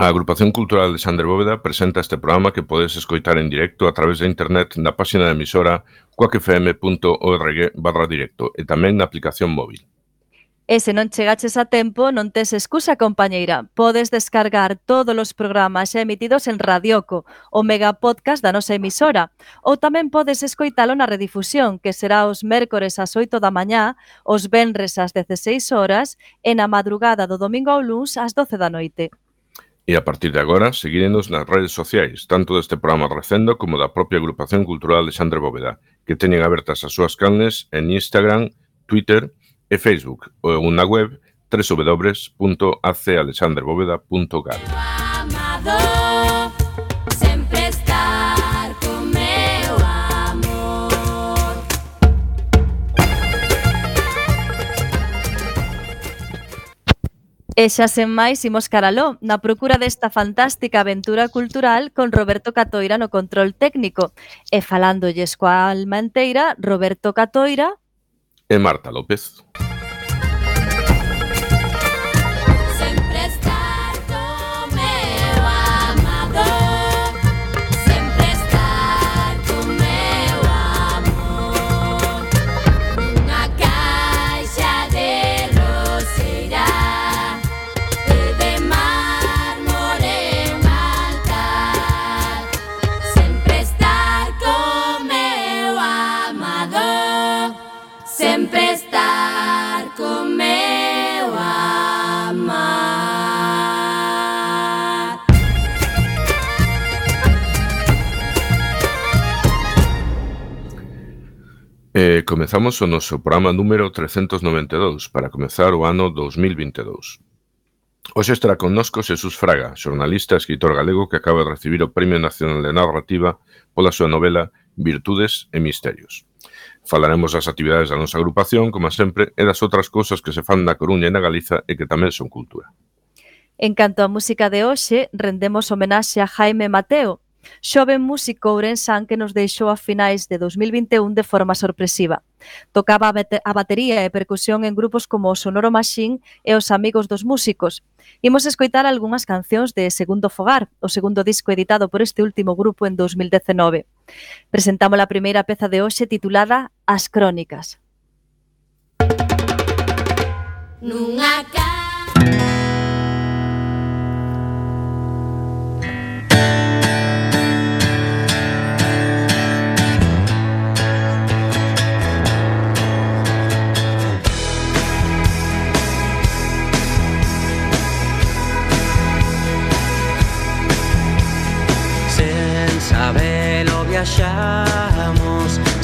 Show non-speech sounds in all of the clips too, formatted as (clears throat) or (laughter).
A Agrupación Cultural de Sander Bóveda presenta este programa que podes escoitar en directo a través de internet na página da emisora coacfm.org barra directo e tamén na aplicación móvil. E se non chegaches a tempo, non tes excusa, compañeira. Podes descargar todos os programas emitidos en Radioco, o megapodcast da nosa emisora, ou tamén podes escoitalo na redifusión, que será os mércores ás 8 da mañá, os venres ás 16 horas e na madrugada do domingo ao luns ás 12 da noite. E a partir de agora, seguirenos nas redes sociais, tanto deste programa Recendo como da propia agrupación cultural de Xandre Bóveda, que teñen abertas as súas canles en Instagram, Twitter e Facebook, ou na web www.acalexandrebóveda.gal. Amador. E xa sen máis imos caraló na procura desta fantástica aventura cultural con Roberto Catoira no control técnico e falándolles coa alma enteira Roberto Catoira e Marta López. Música comezamos o noso programa número 392 para comezar o ano 2022. Hoxe estará connosco Xesús Fraga, xornalista e escritor galego que acaba de recibir o Premio Nacional de Narrativa pola súa novela Virtudes e Misterios. Falaremos das actividades da nosa agrupación, como sempre, e das outras cousas que se fan na Coruña e na Galiza e que tamén son cultura. En canto á música de hoxe, rendemos homenaxe a Jaime Mateo, Xoven músico ourensán que nos deixou a finais de 2021 de forma sorpresiva. Tocaba a batería e percusión en grupos como o Sonoro Machine e os Amigos dos Músicos. Imos escoitar algunhas cancións de Segundo Fogar, o segundo disco editado por este último grupo en 2019. Presentamos a primeira peza de hoxe titulada As Crónicas. Nunha casa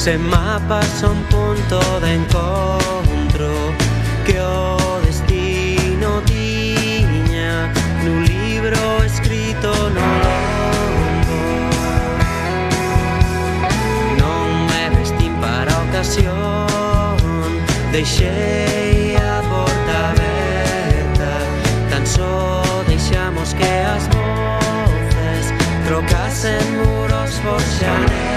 Sen mapas son punto de encontro Que o destino tiña Nun libro escrito no longo Non me vestín para a ocasión Deixei a porta aberta. Tan só deixamos que as voces Trocasen muros por xanel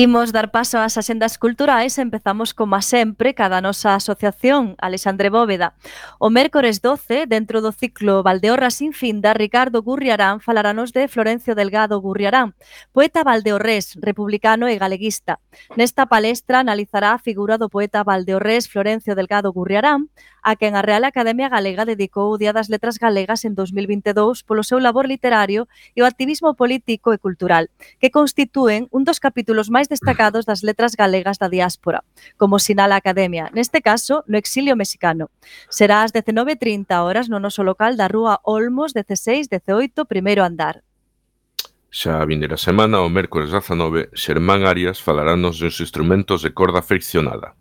Imos dar paso ás axendas culturais e empezamos, como sempre, cada nosa asociación, Alexandre Bóveda. O mércores 12, dentro do ciclo Valdeorra sin finda, Ricardo Gurriarán falaranos de Florencio Delgado Gurriarán, poeta valdeorrés, republicano e galeguista. Nesta palestra analizará a figura do poeta valdeorrés Florencio Delgado Gurriarán, a quen a Real Academia Galega dedicou o Día das Letras Galegas en 2022 polo seu labor literario e o activismo político e cultural, que constitúen un dos capítulos máis destacados das letras galegas da diáspora, como sinala a Academia, neste caso no exilio mexicano. Será ás 19.30 horas no noso local da Rúa Olmos 16-18, primeiro andar. Xa a vindeira semana, o mércores 19, Xermán Arias falarános dos instrumentos de corda friccionada.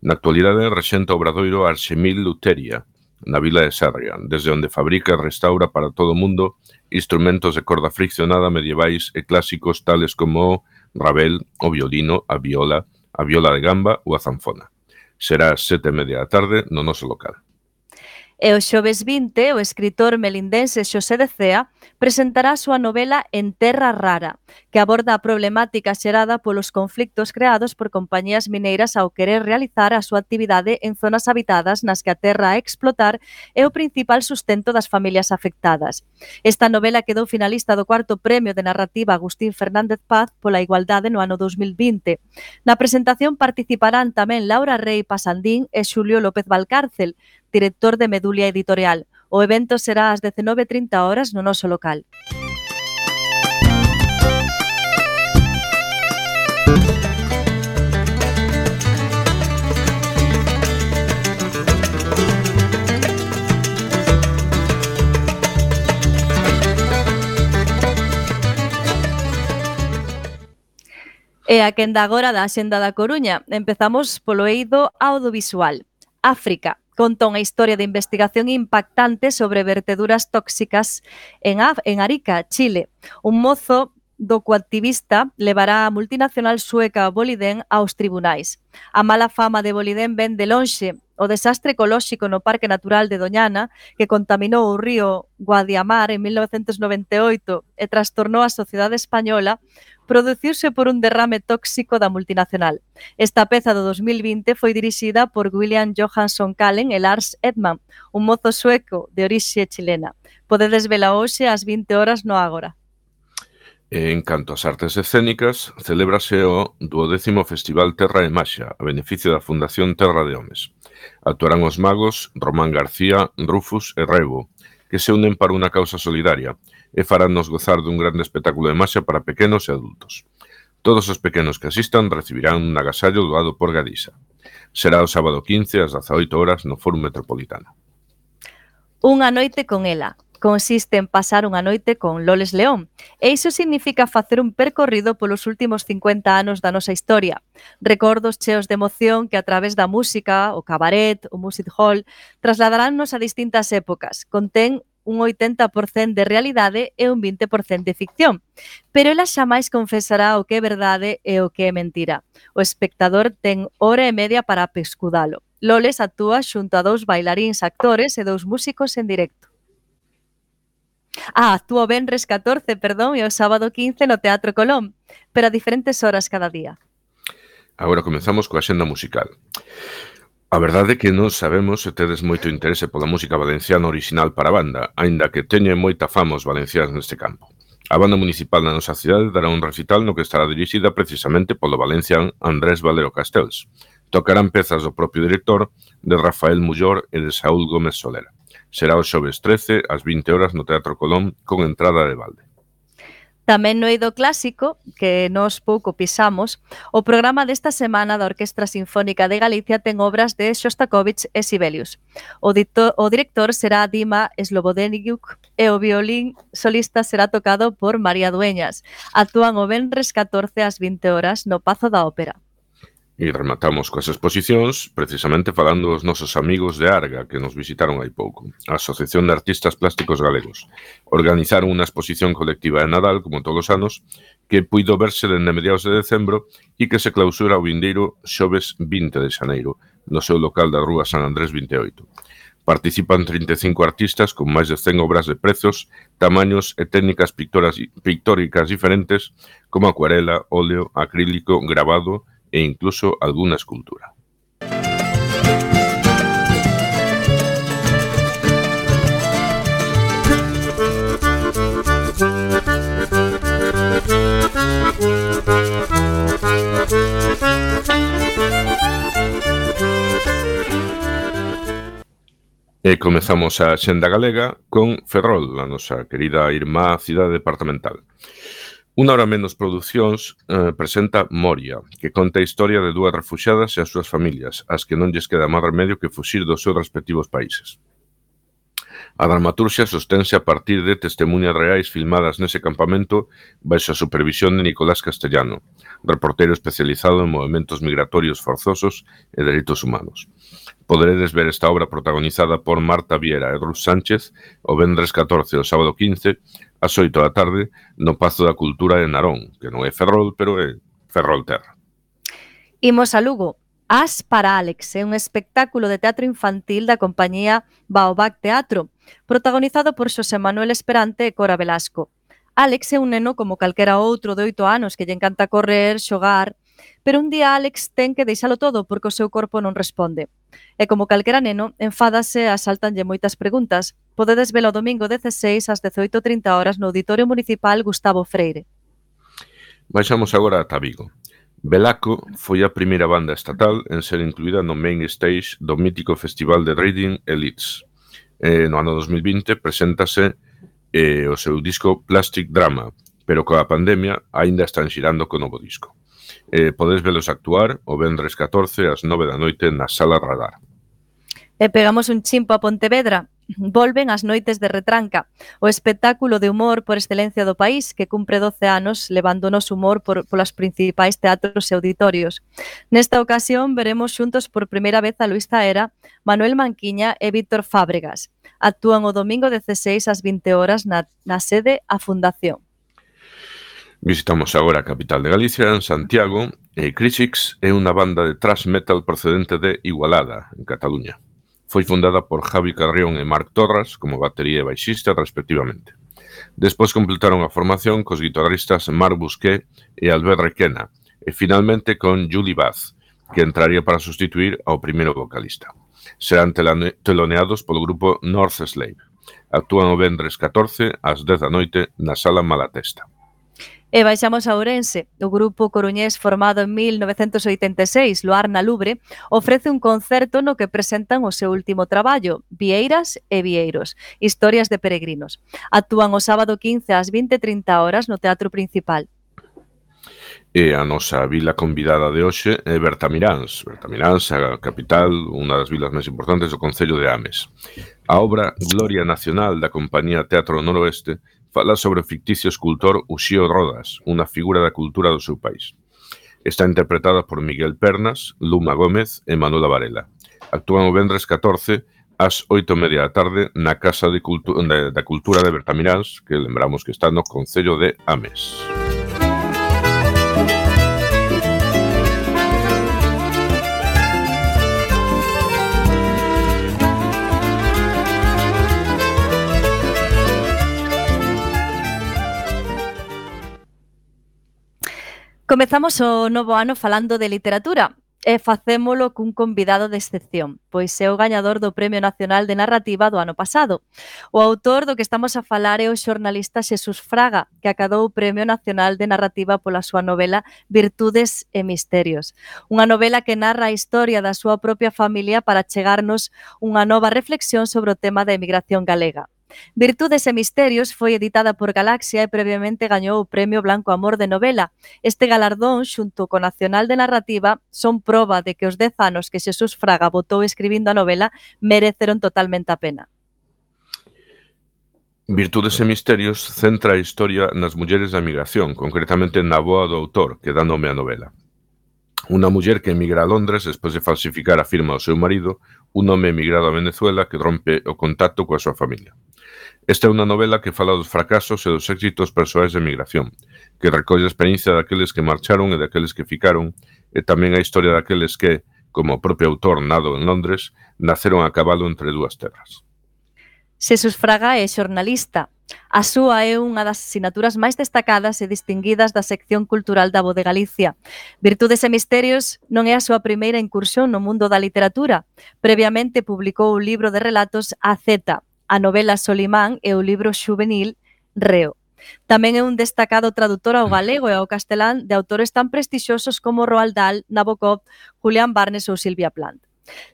Na actualidade rexenta o obradoiro Arxemil Luteria, na vila de Sarria, desde onde fabrica e restaura para todo o mundo instrumentos de corda friccionada medievais e clásicos tales como rabel, o violino, a viola, a viola de gamba ou a zanfona. Será ás sete e media da tarde no noso local. E o xoves 20, o escritor melindense Xosé de Cea presentará a súa novela En terra rara, que aborda a problemática xerada polos conflictos creados por compañías mineiras ao querer realizar a súa actividade en zonas habitadas nas que a terra a explotar é o principal sustento das familias afectadas. Esta novela quedou finalista do cuarto premio de narrativa Agustín Fernández Paz pola igualdade no ano 2020. Na presentación participarán tamén Laura Rey Pasandín e Xulio López Valcárcel, director de Medulia Editorial, O evento será ás 19.30 horas no noso local. E a quenda agora da Xenda da Coruña. Empezamos polo eido audiovisual. África, conta unha historia de investigación impactante sobre verteduras tóxicas en, Af en Arica, Chile. Un mozo do coactivista levará a multinacional sueca Boliden aos tribunais. A mala fama de Boliden ven de lonxe o desastre ecolóxico no Parque Natural de Doñana que contaminou o río Guadiamar en 1998 e trastornou a sociedade española produciuse por un derrame tóxico da multinacional. Esta peza do 2020 foi dirixida por William Johansson Kallen e Lars Edman, un mozo sueco de orixe chilena. Podedes vela hoxe ás 20 horas no Ágora. En canto ás artes escénicas, celébrase o duodécimo Festival Terra e Maxa, a beneficio da Fundación Terra de Homes. Actuarán os magos Román García, Rufus e Rebo, que se unen para unha causa solidaria e farannos gozar dun grande espectáculo de marcha para pequenos e adultos. Todos os pequenos que asistan recibirán un agasallo doado por Gadisa. Será o sábado 15 ás 18 horas no Foro Metropolitano. Unha noite con ela, consiste en pasar unha noite con Loles León, e iso significa facer un percorrido polos últimos 50 anos da nosa historia. Recordos cheos de emoción que a través da música, o cabaret, o music hall, trasladaránnos a distintas épocas. Contén un 80% de realidade e un 20% de ficción. Pero ela xa máis confesará o que é verdade e o que é mentira. O espectador ten hora e media para pescudalo. Loles actúa xunto a dous bailaríns actores e dous músicos en directo. Ah, actúo Benres 14, perdón, e o sábado 15 no Teatro Colón, pero a diferentes horas cada día. Agora comenzamos coa xenda musical. A verdade é que non sabemos se tedes moito interese pola música valenciana original para a banda, aínda que teñen moita fama os valencianos neste campo. A banda municipal da nosa cidade dará un recital no que estará dirixida precisamente polo valencian Andrés Valero Castells. Tocarán pezas do propio director, de Rafael Mullor e de Saúl Gómez Solera. Será o xoves 13 ás 20 horas no Teatro Colón con entrada de balde. Tamén no eido clásico, que nos pouco pisamos, o programa desta semana da Orquestra Sinfónica de Galicia ten obras de Shostakovich e Sibelius. O, dito, o director será Dima Slobodeniuk e o violín solista será tocado por María Dueñas. Actúan o Benres 14 ás 20 horas no Pazo da Ópera. E rematamos coas exposicións, precisamente falando dos nosos amigos de Arga que nos visitaron hai pouco. A Asociación de Artistas Plásticos Galegos organizaron unha exposición colectiva de Nadal, como todos os anos, que puido verse dende mediados de decembro e que se clausura o vindeiro xoves 20 de xaneiro, no seu local da Rúa San Andrés 28. Participan 35 artistas con máis de 100 obras de prezos, tamaños e técnicas pictóricas diferentes como acuarela, óleo, acrílico, grabado, e incluso algunha escultura. E comezamos a xenda galega con Ferrol, a nosa querida irmá cidade departamental. Unha hora menos producións eh, presenta Moria, que conta a historia de dúas refuxadas e as súas familias, as que non lles queda máis remedio que fuxir dos seus respectivos países. A dramaturxia sostense a partir de testemunhas reais filmadas nese campamento baixo a supervisión de Nicolás Castellano, reportero especializado en movimentos migratorios forzosos e dereitos humanos. Poderedes ver esta obra protagonizada por Marta Viera e Ruth Sánchez o vendres 14 o sábado 15 ás 8 da tarde no Pazo da Cultura de Narón, que non é Ferrol, pero é Ferrol Terra. Imos a Lugo. As para Alex é un espectáculo de teatro infantil da compañía Baobac Teatro, protagonizado por Xosé Manuel Esperante e Cora Velasco. Alex é un neno como calquera outro de oito anos que lle encanta correr, xogar, pero un día Alex ten que deixalo todo porque o seu corpo non responde. E como calquera neno, enfádase e asaltanlle moitas preguntas. Podedes velo domingo 16 ás 18.30 horas no Auditorio Municipal Gustavo Freire. Baixamos agora ata Vigo. Belaco foi a primeira banda estatal en ser incluída no main stage do mítico Festival de Reading Elites. Eh, no ano 2020 preséntase eh, o seu disco Plastic Drama, pero coa pandemia aínda están xirando co novo disco. Eh, podes velos actuar o vendres 14 ás 9 da noite na Sala Radar. E pegamos un chimpo a Pontevedra, volven as noites de retranca, o espectáculo de humor por excelencia do país que cumpre 12 anos levándonos humor por, polas principais teatros e auditorios. Nesta ocasión veremos xuntos por primeira vez a Luis Taera, Manuel Manquiña e Víctor Fábregas. Actúan o domingo 16 ás 20 horas na, na sede a Fundación. Visitamos agora a capital de Galicia, en Santiago, e Crisix é unha banda de thrash metal procedente de Igualada, en Cataluña. Foi fundada por Javi Carrión e Marc Torras como batería e baixista, respectivamente. Despois completaron a formación cos guitarristas Marc Busquet e Albert Requena, e finalmente con Julie Bath, que entraría para sustituir ao primeiro vocalista. Serán teloneados polo grupo North Slave. Actúan o vendres 14 ás 10 da noite na Sala Malatesta. E baixamos a Ourense. O grupo coruñés formado en 1986, Luar na Lubre, ofrece un concerto no que presentan o seu último traballo, Vieiras e Vieiros, historias de peregrinos. Actúan o sábado 15 ás 20.30 horas no Teatro Principal. E a nosa vila convidada de hoxe é Bertamiráns. Bertamiráns, a capital, unha das vilas máis importantes do Concello de Ames. A obra Gloria Nacional da Compañía Teatro Noroeste fala sobre o ficticio escultor Uxío Rodas, unha figura da cultura do seu país. Está interpretada por Miguel Pernas, Luma Gómez e Manuela Varela. Actúan o vendres 14 ás 8 media da tarde na Casa de Cultu da Cultura de Bertamiráns, que lembramos que está no Concello de Ames. Música Comezamos o novo ano falando de literatura e facémolo cun convidado de excepción, pois é o gañador do Premio Nacional de Narrativa do ano pasado. O autor do que estamos a falar é o xornalista Xesús Fraga, que acadou o Premio Nacional de Narrativa pola súa novela Virtudes e Misterios, unha novela que narra a historia da súa propia familia para chegarnos unha nova reflexión sobre o tema da emigración galega. Virtudes e Misterios foi editada por Galaxia e previamente gañou o Premio Blanco Amor de Novela. Este galardón, xunto co Nacional de Narrativa, son proba de que os 10 anos que Xesús Fraga botou escribindo a novela mereceron totalmente a pena. Virtudes e Misterios centra a historia nas mulleres da migración, concretamente na boa do autor, que dá nome á novela. Unha muller que emigra a Londres despois de falsificar a firma do seu marido un home emigrado a Venezuela que rompe o contacto coa súa familia. Esta é unha novela que fala dos fracasos e dos éxitos persoais de migración, que recolle a experiencia daqueles que marcharon e daqueles que ficaron, e tamén a historia daqueles que, como o propio autor nado en Londres, naceron a cabalo entre dúas terras. Xesús Fraga é xornalista, A súa é unha das asignaturas máis destacadas e distinguidas da sección cultural da Voz de Galicia. Virtudes e Misterios non é a súa primeira incursión no mundo da literatura. Previamente publicou o libro de relatos A Z, a novela Solimán e o libro juvenil Reo. Tamén é un destacado tradutor ao galego e ao castelán de autores tan prestixiosos como Roald Dahl, Nabokov, Julián Barnes ou Silvia Plath.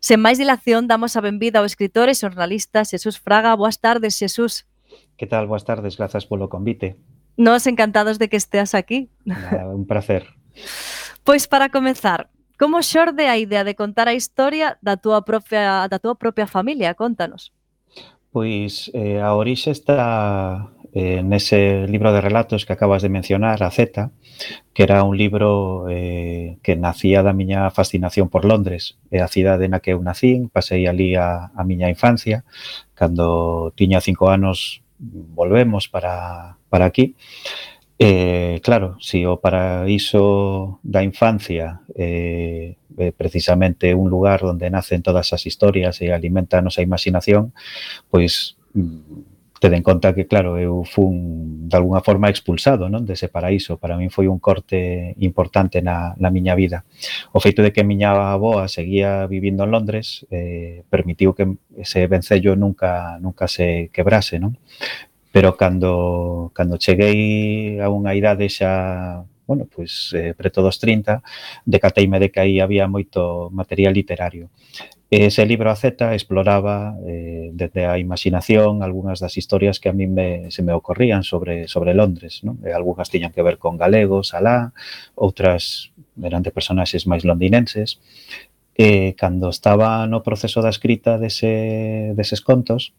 Sen máis dilación, damos a benvida ao escritor e xornalista Xesús Fraga. Boas tardes, Xesús. Que tal? Boas tardes, grazas polo convite. Nos encantados de que esteas aquí. Nada, un placer. (laughs) pois para comezar, como xorde a idea de contar a historia da túa propia da túa propia familia? Contanos. Pois eh, a orixe está eh, nese libro de relatos que acabas de mencionar, a Z, que era un libro eh, que nacía da miña fascinación por Londres, é a cidade na que eu nacín, pasei ali a, a miña infancia, cando tiña cinco anos volvemos para, para aquí. Eh, claro, si o paraíso da infancia eh, é eh, precisamente un lugar onde nacen todas as historias e alimenta a nosa imaginación, pois mm, Tede en conta que, claro, eu fun de alguna forma expulsado non dese paraíso. Para min foi un corte importante na, na miña vida. O feito de que a miña aboa seguía vivindo en Londres eh, permitiu que ese vencello nunca nunca se quebrase, non? Pero cando, cando cheguei a unha idade xa bueno, pois eh, preto dos 30, decateime de que aí había moito material literario. Ese libro a Z exploraba eh, desde a imaginación algunhas das historias que a mí me, se me ocorrían sobre, sobre Londres. ¿no? E eh, algunhas tiñan que ver con galegos, alá, outras eran de personaxes máis londinenses. E cando estaba no proceso da escrita dese, deses contos,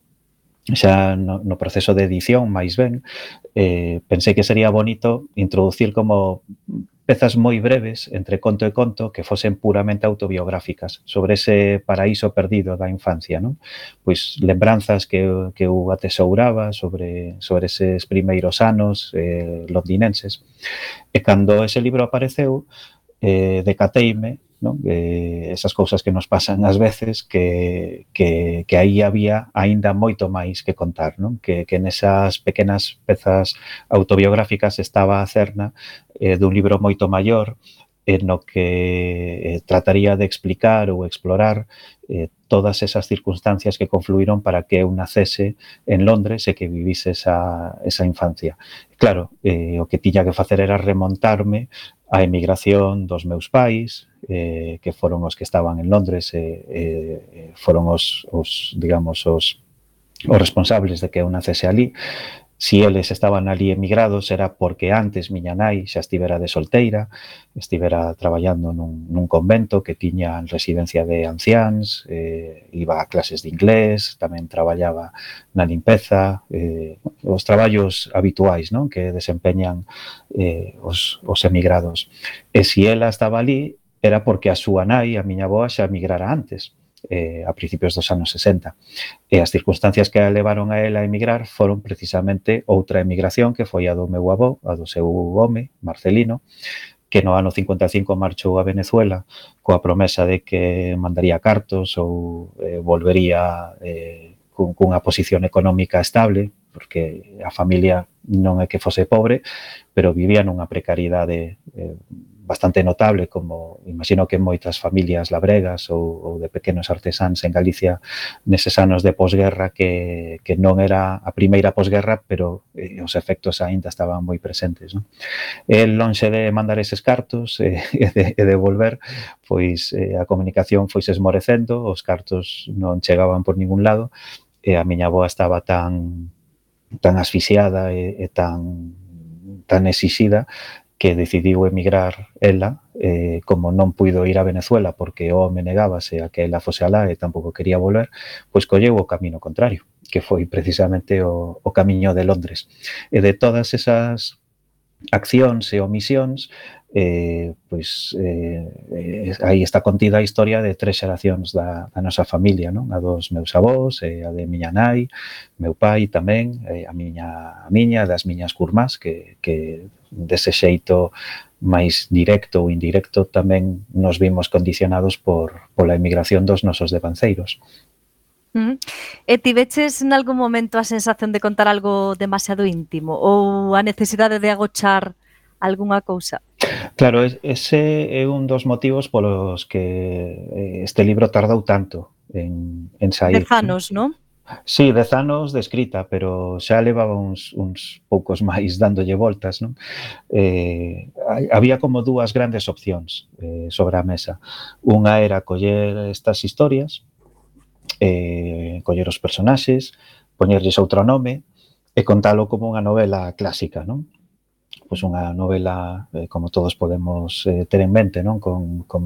xa no, no proceso de edición máis ben, eh, pensei que sería bonito introducir como pezas moi breves, entre conto e conto, que fosen puramente autobiográficas, sobre ese paraíso perdido da infancia, non? Pois lembranzas que, que eu atesouraba sobre, sobre eses primeiros anos eh, londinenses. E cando ese libro apareceu, eh, decateime non? Eh, esas cousas que nos pasan ás veces que, que, que aí había aínda moito máis que contar, non? Que, que nesas pequenas pezas autobiográficas estaba a cerna eh, dun libro moito maior eh, no que eh, trataría de explicar ou explorar eh, todas esas circunstancias que confluíron para que eu nacese en Londres e que vivise esa, esa infancia. Claro, eh, o que tiña que facer era remontarme a emigración dos meus pais, eh, que foron os que estaban en Londres, eh, eh, foron os, os digamos, os os responsables de que eu nacese ali Si eles estaban ali emigrados era porque antes miña nai xa estivera de solteira, estivera traballando nun, nun convento que tiña residencia de anciáns, eh, iba a clases de inglés, tamén traballaba na limpeza, eh, os traballos habituais non que desempeñan eh, os, os emigrados. E si ela estaba ali era porque a súa nai, a miña boa, xa emigrara antes eh, a principios dos anos 60. E as circunstancias que a levaron a ela a emigrar foron precisamente outra emigración que foi a do meu avó, a do seu home, Marcelino, que no ano 55 marchou a Venezuela coa promesa de que mandaría cartos ou eh, volvería eh, cun, cunha posición económica estable, porque a familia non é que fose pobre, pero vivía nunha precariedade eh, bastante notable, como imagino que moitas familias labregas ou, ou de pequenos artesáns en Galicia neses anos de posguerra que, que non era a primeira posguerra, pero eh, os efectos aínda estaban moi presentes. Non? El, lonxe de mandar eses cartos eh, (laughs) e, de, e de volver, pois eh, a comunicación foi se esmorecendo, os cartos non chegaban por ningún lado, e a miña avoa estaba tan tan asfixiada e, e tan tan exixida que decidiu emigrar ela, eh, como non puido ir a Venezuela porque o home negábase a que ela fose alá e tampouco quería volver, pois colleu o camino contrario, que foi precisamente o, o camiño de Londres. E de todas esas accións e omisións, eh, pois eh, aí está contida a historia de tres xeracións da, da nosa familia, non? A dos meus avós, eh, a de miña nai, meu pai tamén, eh, a miña a miña, das miñas curmás que, que dese xeito máis directo ou indirecto tamén nos vimos condicionados por pola emigración dos nosos devanceiros. Mm. E ti veches algún momento a sensación de contar algo demasiado íntimo ou a necesidade de agochar algunha cousa? Claro, ese é un dos motivos polos que eh, este libro tardou tanto en, en sair. Dez anos, non? Sí, dez anos de escrita, pero xa levaba uns, uns poucos máis (laughs) dándolle voltas. Non? Eh, había como dúas grandes opcións eh, sobre a mesa. Unha era coller estas historias, eh, coller os personaxes, poñerlles outro nome e contalo como unha novela clásica, non? pois unha novela eh, como todos podemos eh, ter en mente, non? Con, con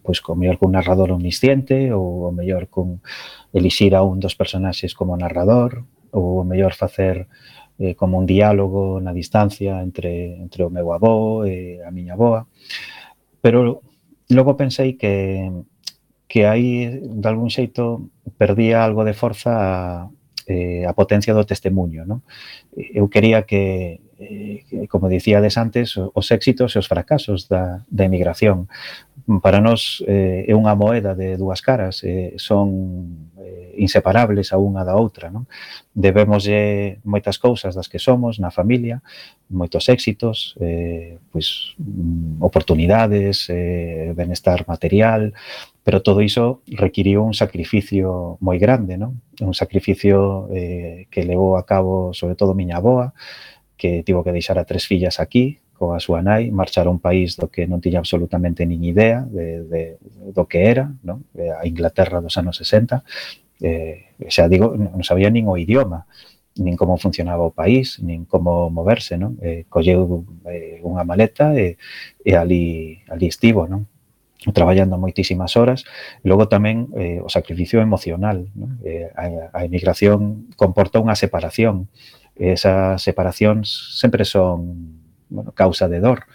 pois con mellor cun narrador omnisciente ou o mellor con elixir a un dos personaxes como narrador ou o mellor facer eh, como un diálogo na distancia entre entre o meu avó e a miña avoa. Pero logo pensei que que aí de algún xeito perdía algo de forza a, eh, a potencia do testemunho. Non? Eh, eu quería que, eh, como dicíades antes, os éxitos e os fracasos da, da emigración. Para nós eh, é unha moeda de dúas caras, eh, son eh, inseparables a unha da outra. Non? Debemos eh, moitas cousas das que somos na familia, moitos éxitos, eh, pois, mm, oportunidades, eh, benestar material, pero todo iso requiriu un sacrificio moi grande, non? un sacrificio eh, que levou a cabo sobre todo miña aboa, que tivo que deixar a tres fillas aquí, coa súa nai, marchar a un país do que non tiña absolutamente nin idea de, de, do que era, non? Eh, a Inglaterra dos anos 60, eh, xa digo, non sabía nin o idioma, nin como funcionaba o país, nin como moverse, non? Eh, colleu eh, unha maleta e, e ali, ali estivo, non? traballando moitísimas horas, e logo tamén eh, o sacrificio emocional. Non? Eh, a, a emigración comporta unha separación. Esas separacións sempre son bueno, causa de dor.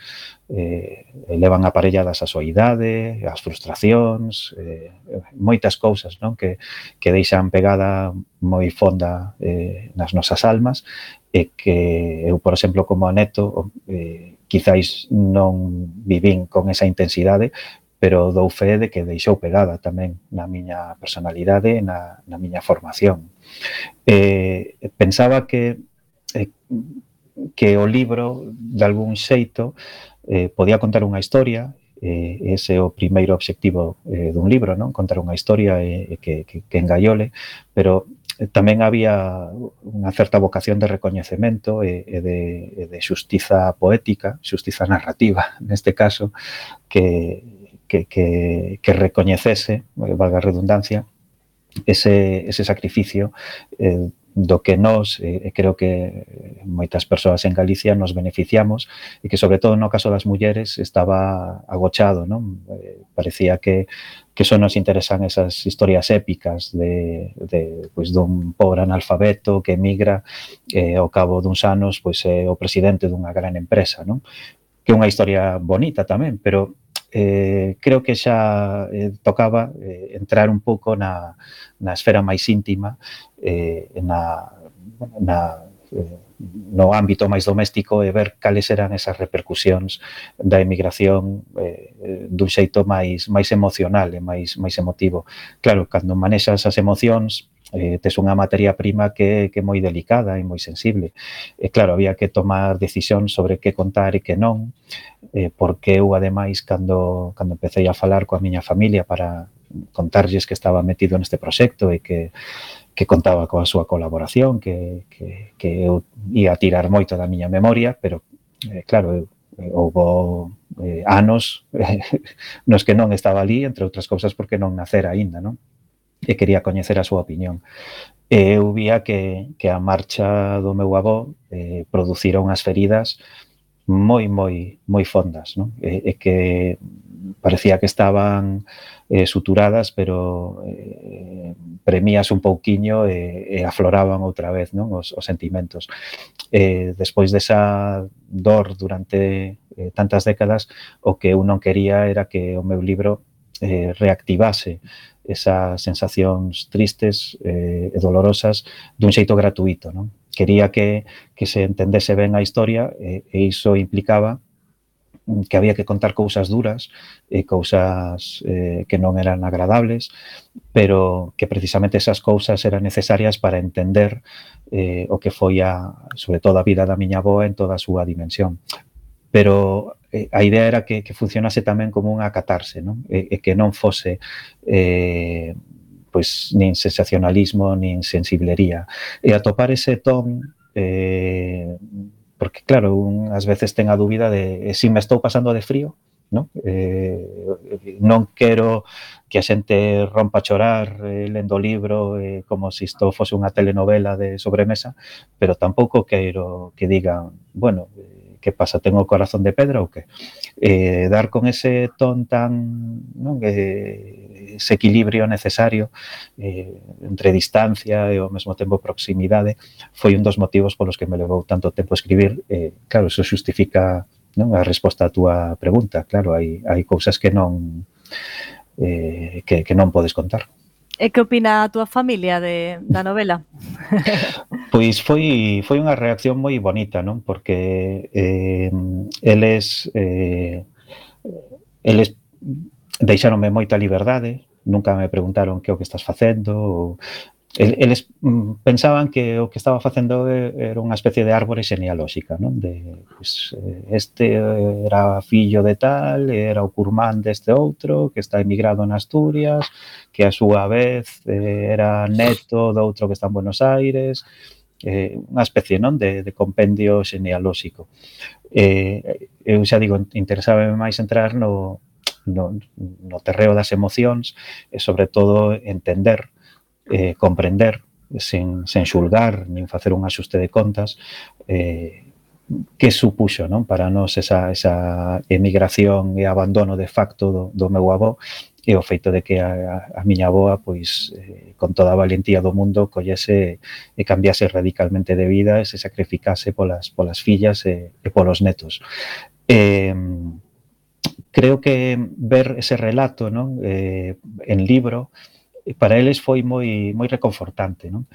Eh, levan aparelladas a soidade, as frustracións, eh, moitas cousas non? Que, que deixan pegada moi fonda eh, nas nosas almas e que eu, por exemplo, como neto, eh, quizáis non vivín con esa intensidade, pero dou fe de que deixou pegada tamén na miña personalidade e na, na miña formación. Eh, pensaba que eh, que o libro, de algún xeito, eh, podía contar unha historia eh, ese é o primeiro obxectivo eh, dun libro, non? Contar unha historia eh, que, que, que engaiole, pero tamén había unha certa vocación de recoñecemento e, e de, e de xustiza poética, xustiza narrativa, (laughs) neste caso, que que, que, que recoñecese, eh, valga a redundancia, ese, ese sacrificio eh, do que nós, eh, creo que moitas persoas en Galicia nos beneficiamos e que sobre todo no caso das mulleres estaba agochado, non? Eh, parecía que que só nos interesan esas historias épicas de, de pois, dun pobre analfabeto que emigra eh, ao cabo duns anos pois é eh, o presidente dunha gran empresa, non? Que é unha historia bonita tamén, pero eh, creo que xa eh, tocaba eh, entrar un pouco na, na esfera máis íntima, eh, na, na eh, no ámbito máis doméstico e ver cales eran esas repercusións da emigración eh, dun xeito máis máis emocional e máis máis emotivo. Claro, cando manexas as emocións eh, tes unha materia prima que, que é moi delicada e moi sensible. E claro, había que tomar decisión sobre que contar e que non, eh, porque eu ademais cando, cando empecé a falar coa miña familia para contarlles que estaba metido neste proxecto e que, que contaba coa súa colaboración, que, que, que eu ia tirar moito da miña memoria, pero eh, claro, eu eh, houbo eh, anos eh, (laughs) nos que non estaba ali, entre outras cousas porque non nacera aínda, non? e quería coñecer a súa opinión. E eu vía que, que a marcha do meu avó eh, produciron unhas feridas moi, moi, moi fondas, non? E, e que parecía que estaban eh, suturadas, pero eh, premías un pouquiño e, e afloraban outra vez non os, os sentimentos. Eh, despois desa dor durante eh, tantas décadas, o que eu non quería era que o meu libro eh, reactivase esas sensacións tristes eh, e dolorosas dun xeito gratuito. Non? Quería que, que se entendese ben a historia eh, e iso implicaba que había que contar cousas duras e cousas eh, que non eran agradables, pero que precisamente esas cousas eran necesarias para entender eh, o que foi a, sobre todo a vida da miña boa en toda a súa dimensión. Pero eh, a idea era que, que funcionase tamén como unha catarse, non? E, e que non fose eh, pois nin sensacionalismo, nin sensiblería. E atopar ese ton eh, porque claro, un, ás veces ten a dúbida de se si me estou pasando de frío, non? Eh, non quero que a xente rompa a chorar eh, lendo o libro eh, como se si isto fose unha telenovela de sobremesa, pero tampouco quero que digan, bueno, que pasa, ten o corazón de pedra ou que? Eh, dar con ese ton tan, non, eh, ese equilibrio necesario eh, entre distancia e ao mesmo tempo proximidade foi un dos motivos polos que me levou tanto tempo escribir. Eh, claro, iso justifica non a resposta á túa pregunta. Claro, hai, hai cousas que non eh, que, que non podes contar. Eh, e que opina a túa familia de, da novela? pois foi foi unha reacción moi bonita, non? Porque eh, eles eh, eles deixáronme moita liberdade, nunca me preguntaron que o que estás facendo, ou, eles mm, pensaban que o que estaba facendo era unha especie de árbore genealóxica, non? De pues, eh, este era fillo de tal, era o curmán deste outro, que está emigrado en Asturias, que a súa vez eh, era neto do outro que está en Buenos Aires, eh, unha especie non de, de compendio genealóxico. Eh, eu xa digo, interesaba máis entrar no, no, no terreo das emocións e sobre todo entender eh, comprender sen, sen xulgar nin facer un axuste de contas eh, que supuxo non para nós esa, esa emigración e abandono de facto do, do meu avó e o feito de que a, a miña aboa pois eh, con toda a valentía do mundo collese e cambiase radicalmente de vida e se sacrificase polas polas fillas e, e polos netos. Eh, creo que ver ese relato non eh, en libro eh, e para eles foi moi moi reconfortante, non?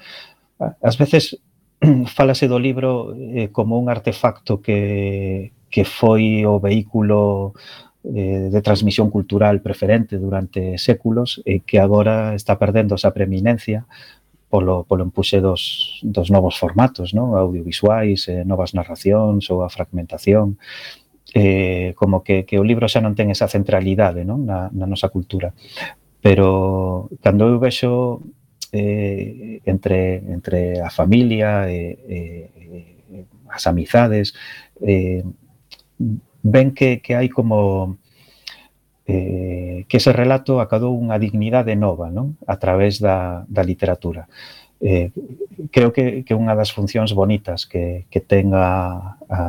Ás veces (clears throat) falase do libro eh, como un artefacto que que foi o vehículo eh, de transmisión cultural preferente durante séculos e que agora está perdendo esa preeminencia polo, polo empuxe dos, dos novos formatos, non? audiovisuais, eh, novas narracións ou a fragmentación eh, como que, que o libro xa non ten esa centralidade non? Na, na nosa cultura. Pero cando eu vexo eh, entre, entre a familia e, eh, e as amizades, eh, ven que, que hai como eh, que ese relato acadou unha dignidade nova non? a través da, da literatura. Eh, creo que, que unha das funcións bonitas que, que tenga a, a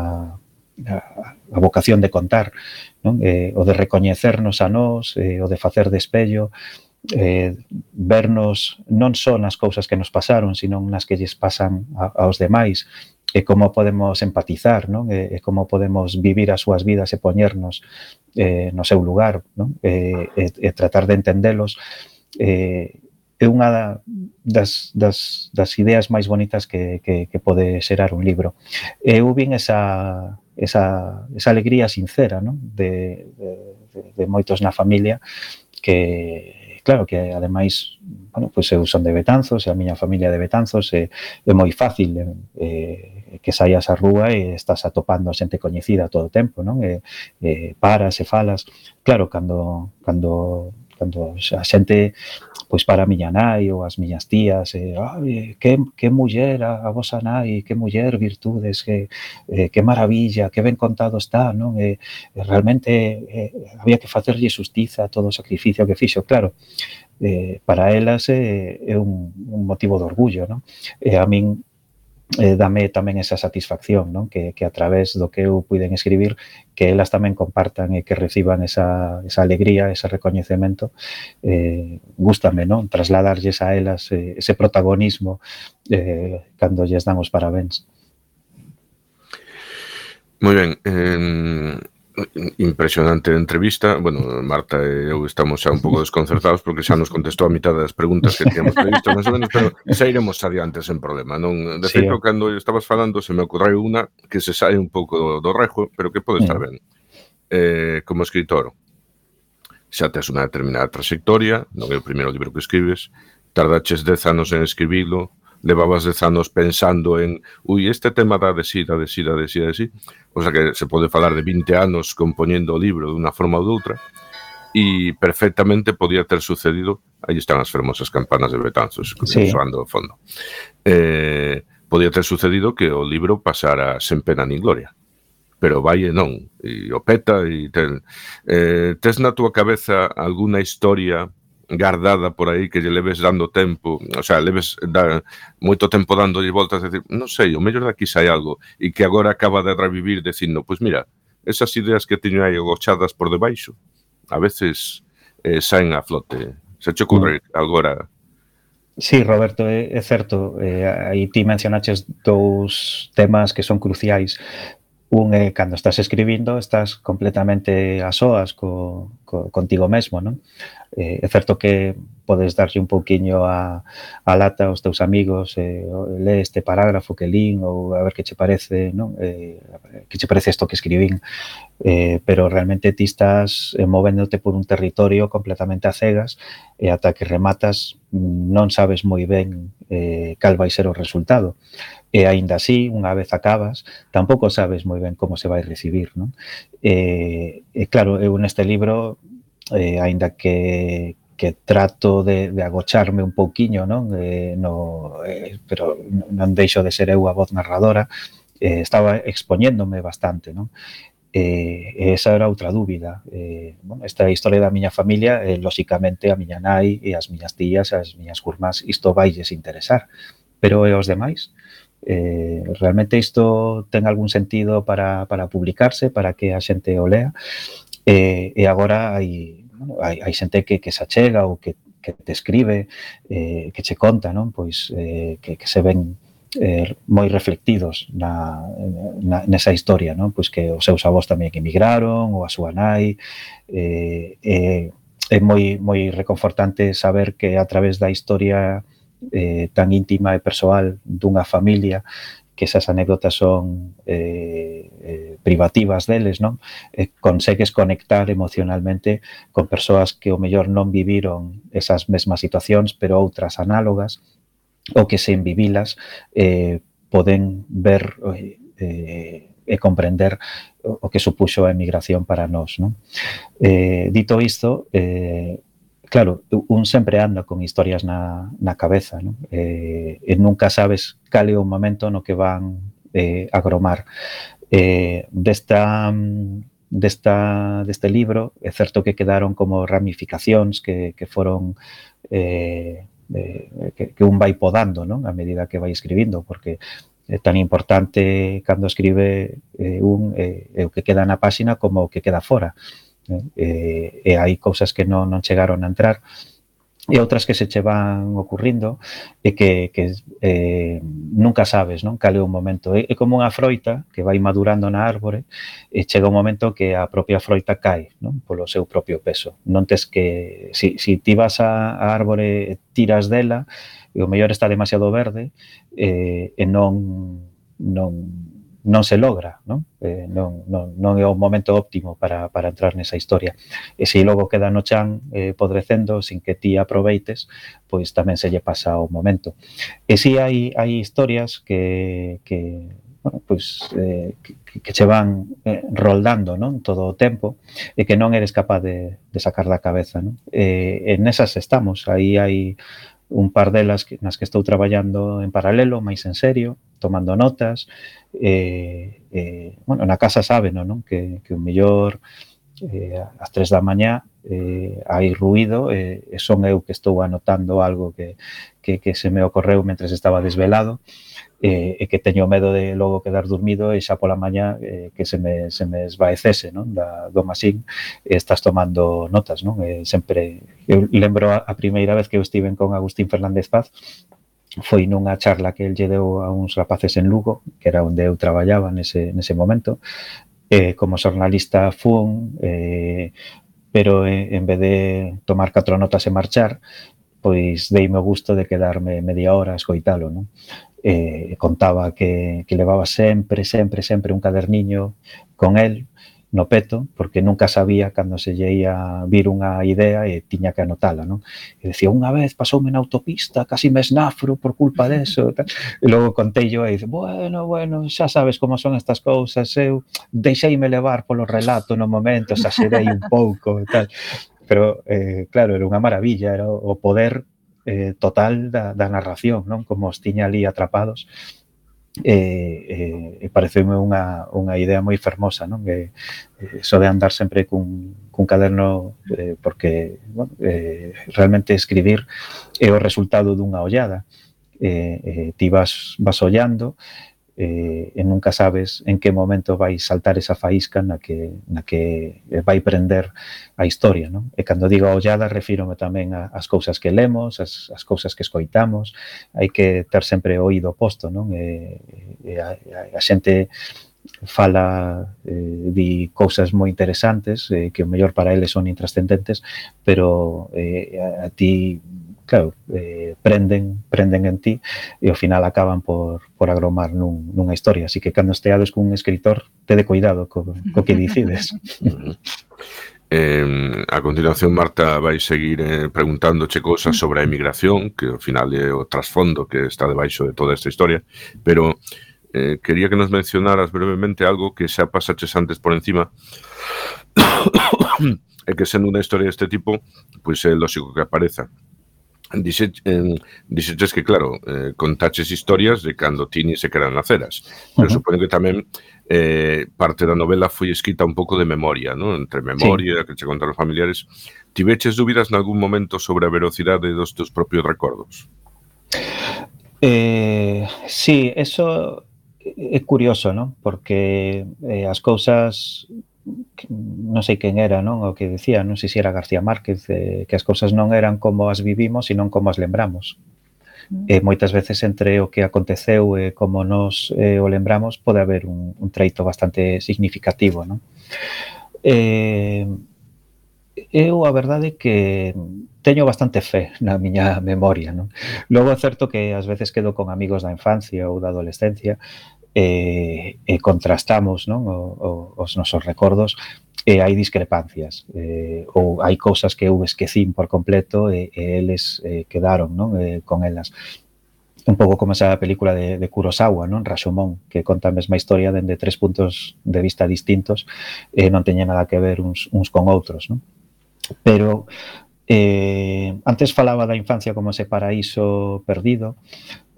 a, a vocación de contar, non? Eh, o de recoñecernos a nós, eh, o de facer despello, eh, vernos non só nas cousas que nos pasaron, sino nas que lles pasan a, aos demais, e como podemos empatizar, non? E, e como podemos vivir as súas vidas e poñernos eh, no seu lugar, non? E, e, e tratar de entendelos. Eh, é unha das, das, das ideas máis bonitas que, que, que pode xerar un libro. Eu vin esa, esa, esa alegría sincera ¿no? de, de, de moitos na familia que, claro que ademais, bueno, pois eu son de Betanzos, e a miña familia de Betanzos é, é moi fácil eh, que saias á rúa e estás atopando a xente coñecida todo o tempo, non? E, e paras e falas. Claro, cando cando Cando a xente pois para a miña nai ou as miñas tías, e, Ai, que, que muller a, a vosa nai, que muller virtudes, que, eh, que maravilla, que ben contado está, non? E, realmente eh, había que facerlle justiza a todo o sacrificio que fixo, claro. Eh, para elas é, eh, é un, un motivo de orgullo, non? E a min eh, dame tamén esa satisfacción non? Que, que a través do que eu puiden escribir que elas tamén compartan e que reciban esa, esa alegría, ese recoñecemento eh, gústame non? trasladarlles a elas eh, ese protagonismo eh, cando lles damos parabéns Moi ben, eh, Impresionante entrevista. Bueno, Marta e eu estamos xa un pouco desconcertados porque xa nos contestou a mitad das preguntas que tínhamos previsto, máis ou menos, pero xa iremos adiante sen problema. Non? De sí. feito, cando estabas falando, se me ocorreu unha que se sai un pouco do rejo, pero que pode estar mm. ben. Eh, como escritor, xa tes unha determinada trayectoria, non é o primeiro libro que escribes, tardaches dez anos en escribilo, levabas dez anos pensando en ui, este tema da desida, desida, desida, desira, o sea que se pode falar de 20 anos compoñendo o libro dunha forma ou doutra, e perfectamente podía ter sucedido, aí están as fermosas campanas de Betanzos, sí. soando ao fondo, eh, podía ter sucedido que o libro pasara sen pena nin gloria, pero vai e non, e o peta, e ten, eh, tes na túa cabeza alguna historia guardada por aí que lle leves dando tempo, o sea, leves da, moito tempo dándolle voltas, decir, non sei, o mellor daqui sai algo e que agora acaba de revivir dicindo, pois pues mira, esas ideas que teño aí agochadas por debaixo, a veces eh, saen a flote. Se che ocurre mm. agora Sí, Roberto, é, é certo. Eh, aí ti mencionaches dous temas que son cruciais. Un é cando estás escribindo, estás completamente a soas co, co, contigo mesmo, non? eh, é certo que podes darlle un pouquiño a, a lata aos teus amigos, eh, lee este parágrafo que lín ou a ver que che parece, non? Eh, que che parece isto que escribín, eh, pero realmente ti estás eh, movéndote por un territorio completamente a cegas e eh, ata que rematas mm, non sabes moi ben eh, cal vai ser o resultado. E aínda así, unha vez acabas, tampouco sabes moi ben como se vai recibir, non? E, eh, e claro, eu neste libro eh, aínda que, que trato de, de agocharme un pouquiño, non? Eh, no, eh, pero non deixo de ser eu a voz narradora, eh, estaba expoñéndome bastante, non? Eh, esa era outra dúbida. Eh, bueno, esta historia da miña familia, eh, lóxicamente, a miña nai e as miñas tías, as miñas curmas, isto vailles interesar. Pero e os demais? Eh, realmente isto ten algún sentido para, para publicarse, para que a xente o lea? Eh, e agora hai, bueno, hai, hai xente que, que se achega ou que, que te escribe, eh, que che conta, non? Pois eh, que, que se ven eh, moi reflectidos na, na, nesa historia, non? Pois que os seus avós tamén emigraron, ou a súa nai, eh, eh, é moi moi reconfortante saber que a través da historia eh, tan íntima e persoal dunha familia que esas anécdotas son eh, eh, privativas deles, non? Eh, consegues conectar emocionalmente con persoas que o mellor non viviron esas mesmas situacións, pero outras análogas, ou que sen vivilas eh, poden ver eh, eh e comprender o que supuxo a emigración para nós. Non? Eh, dito isto, eh, claro, un sempre anda con historias na, na cabeza, non? Eh, e nunca sabes cal é o momento no que van eh, agromar. Eh, desta desta deste libro, é certo que quedaron como ramificacións que, que foron eh, eh, que, que un vai podando, non? A medida que vai escribindo, porque é tan importante cando escribe eh, un eh, o que queda na páxina como o que queda fora. Eh, E, e hai cousas que non, non chegaron a entrar e outras que se che van ocurrindo e que, que eh, nunca sabes non cal é un momento. É, é como unha froita que vai madurando na árbore e chega un momento que a propia froita cae non polo seu propio peso. Non tes que... Si, si ti vas a, a árbore tiras dela e o mellor está demasiado verde eh, e non non non se logra, non? Eh, non, non, non é o momento óptimo para, para entrar nesa historia. Eh, e se logo queda no chan eh, podrecendo sin que ti aproveites, pois tamén se lle pasa o momento. Eh, e si hai, hai historias que, que bueno, pois, eh, que, que che van eh, roldando non todo o tempo e que non eres capaz de, de sacar da cabeza. Non? Eh, en esas estamos, aí hai un par delas que, nas que estou traballando en paralelo, máis en serio, tomando notas. Eh, eh, bueno, na casa sábeno, non? Que, que o mellor eh, ás tres da mañá eh, hai ruido e eh, son eu que estou anotando algo que, que, que se me ocorreu mentre estaba desvelado. Eh, e, e que teño medo de logo quedar dormido e xa pola mañá eh, que se me, se me esvaecese non? Da, do masín e estás tomando notas non? E sempre eu lembro a, a primeira vez que eu estiven con Agustín Fernández Paz foi nunha charla que el lle deu a uns rapaces en Lugo, que era onde eu traballaba nese, nese momento, eh, como xornalista fun, eh, pero eh, en vez de tomar catro notas e marchar, pois dei o gusto de quedarme media hora a escoitalo, non? eh, contaba que, que levaba sempre, sempre, sempre un caderniño con el no peto, porque nunca sabía cando se lle ia vir unha idea e tiña que anotala, non? E decía, unha vez pasoume na autopista, casi me esnafro por culpa deso, tal. e logo contei yo e dice, bueno, bueno, xa sabes como son estas cousas, eu deixeime levar polo relato no momento, xa xerei un pouco, tal. Pero, eh, claro, era unha maravilla, era o poder eh, total da, da narración, non? Como os tiña ali atrapados. E, e, e pareceume unha, unha idea moi fermosa, non? Que, eso de andar sempre cun, cun caderno eh, porque bueno, eh, realmente escribir é o resultado dunha ollada. Eh, eh, ti vas, vas ollando e eh, e nunca sabes en que momento vai saltar esa faísca na que, na que vai prender a historia. Non? E cando digo a ollada, refírome tamén ás cousas que lemos, as, as cousas que escoitamos, hai que ter sempre o oído posto, non? E, e a, a, a xente fala eh, di cousas moi interesantes eh, que o mellor para eles son intrascendentes, pero eh, a, a ti claro, eh, prenden, prenden en ti e ao final acaban por, por agromar nun, nunha historia. Así que cando esteades cun escritor, tede cuidado co, co que dicides. (laughs) Eh, a continuación, Marta, vai seguir eh, preguntándoche cousas sobre a emigración, que ao final é o trasfondo que está debaixo de toda esta historia, pero eh, quería que nos mencionaras brevemente algo que xa pasaches antes por encima, (coughs) e que sendo unha historia deste tipo, pois é lógico que apareza Dixe, eh, dixeches que, claro, eh, contaches historias de cando Tini se queran naceras. Pero uh -huh. supoño que tamén eh, parte da novela foi escrita un pouco de memoria, ¿no? Entre memoria, sí. que che contaron os familiares. Tiveches dúbidas nalgún momento sobre a velocidade dos teus propios recordos? Eh, sí, eso eh, é curioso, ¿no? Porque eh, as cousas non sei quen era, non, o que decía, non sei se era García Márquez, eh, que as cousas non eran como as vivimos, sino como as lembramos. E eh, moitas veces entre o que aconteceu e como nos eh, o lembramos pode haber un, un treito bastante significativo, non? Eh, eu a verdade que teño bastante fe na miña memoria, non? Logo é certo que ás veces quedo con amigos da infancia ou da adolescencia e, e contrastamos non, o, o, os nosos recordos e hai discrepancias eh, ou hai cousas que eu esquecín por completo e, e eles eh, quedaron non, eh, con elas un pouco como esa película de, de Kurosawa, non? Rashomon, que conta a mesma historia dende tres puntos de vista distintos e eh, non teña nada que ver uns, uns con outros, non? Pero eh, antes falaba da infancia como ese paraíso perdido,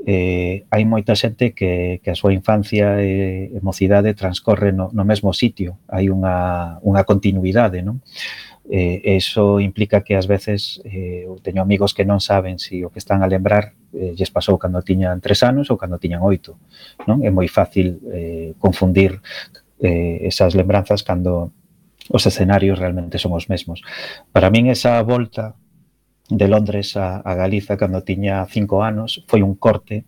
eh, hai moita xente que, que a súa infancia e, e mocidade transcorre no, no mesmo sitio, hai unha, unha continuidade, non? Eh, eso implica que ás veces eh, teño amigos que non saben se si o que están a lembrar eh, lles pasou cando tiñan tres anos ou cando tiñan oito. Non? É moi fácil eh, confundir eh, esas lembranzas cando os escenarios realmente son os mesmos. Para min esa volta de Londres a, a Galiza cando tiña cinco anos foi un corte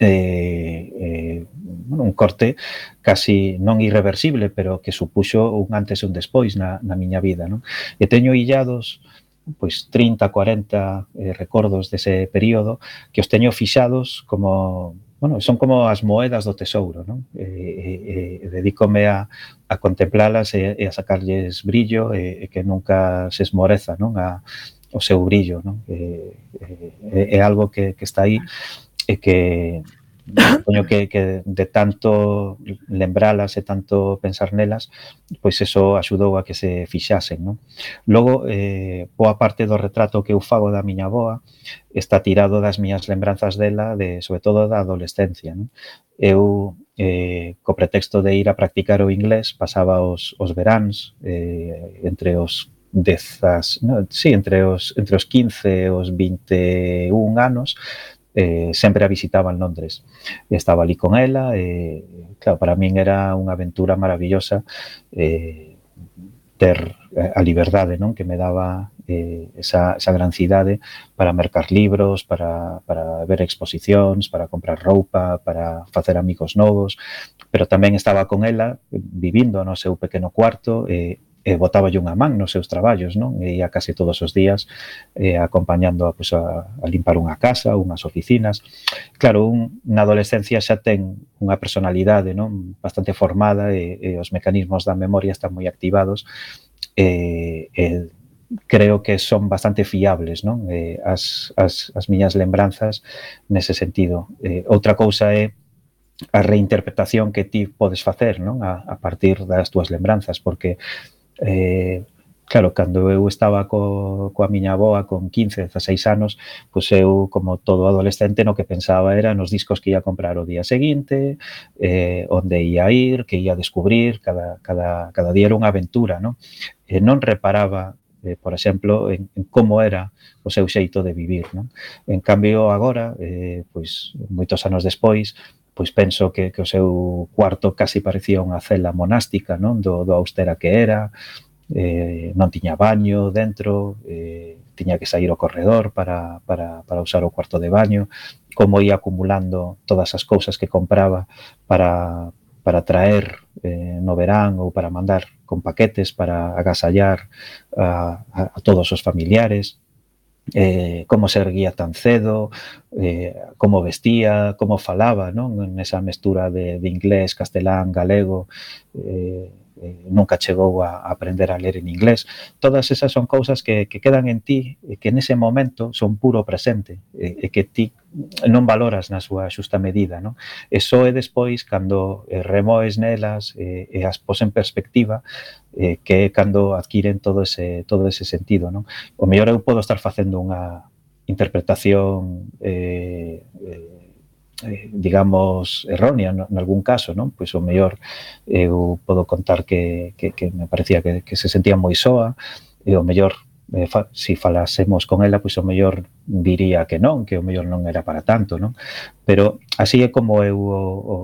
eh, eh, bueno, un corte casi non irreversible, pero que supuxo un antes e un despois na, na miña vida. Non? E teño illados pois 30, 40 eh, recordos dese período que os teño fixados como bueno, son como as moedas do tesouro, non? E, e, e dedícome a, a contemplalas e, e a sacarlles brillo e, e que nunca se esmoreza, non? A, o seu brillo, non? É, eh, é, é algo que, que está aí e que (coughs) poño que, que de tanto lembralas e tanto pensar nelas, pois eso axudou a que se fixasen, non? Logo, eh, boa parte do retrato que eu fago da miña boa está tirado das miñas lembranzas dela, de, sobre todo da adolescencia, non? Eu, eh, co pretexto de ir a practicar o inglés, pasaba os, os veráns eh, entre os dezas, no, sí, entre os entre os 15 e os 21 anos, eh, sempre a visitaba en Londres. Estaba ali con ela e, eh, claro, para min era unha aventura maravillosa eh, ter a liberdade non que me daba eh, esa, esa gran cidade para mercar libros, para, para ver exposicións, para comprar roupa, para facer amigos novos, pero tamén estaba con ela vivindo no seu pequeno cuarto eh, e botaba unha man nos seus traballos, non? E ia case todos os días eh, acompañando a, pues, a, a limpar unha casa, unhas oficinas. Claro, un, na adolescencia xa ten unha personalidade non bastante formada e, e os mecanismos da memoria están moi activados e, e creo que son bastante fiables non eh, as, as, as miñas lembranzas nese sentido. Eh, outra cousa é a reinterpretación que ti podes facer non a, a partir das túas lembranzas, porque eh, claro, cando eu estaba co, coa miña aboa con 15, 16 anos, pois eu, como todo adolescente, no que pensaba era nos discos que ia comprar o día seguinte, eh, onde ia ir, que ia descubrir, cada, cada, cada día era unha aventura, non? E non reparaba eh, por exemplo, en, en como era o seu xeito de vivir. Non? En cambio, agora, eh, pois, moitos anos despois, pois penso que, que o seu cuarto casi parecía unha cela monástica, non? Do, do austera que era, eh, non tiña baño dentro, eh, tiña que sair ao corredor para, para, para usar o cuarto de baño, como ia acumulando todas as cousas que compraba para, para traer eh, no verán ou para mandar con paquetes para agasallar a, a, a todos os familiares eh, como se erguía tan cedo, eh, como vestía, como falaba, non? Nesa mestura de, de inglés, castelán, galego, eh, eh, nunca chegou a, a aprender a ler en inglés. Todas esas son cousas que, que quedan en ti e que nese momento son puro presente e, e que ti non valoras na súa xusta medida. Non? E só é despois cando eh, remoes nelas eh, e as pos en perspectiva eh, que é cando adquiren todo ese, todo ese sentido. Non? O mellor eu podo estar facendo unha interpretación eh, eh, eh, digamos, errónea en algún caso, non? Pois o mellor eu podo contar que, que, que me parecía que, que se sentía moi soa, e o mellor eh, fa, si falásemos con ela, pois o mellor diría que non, que o mellor non era para tanto, non? Pero así é como eu o, o,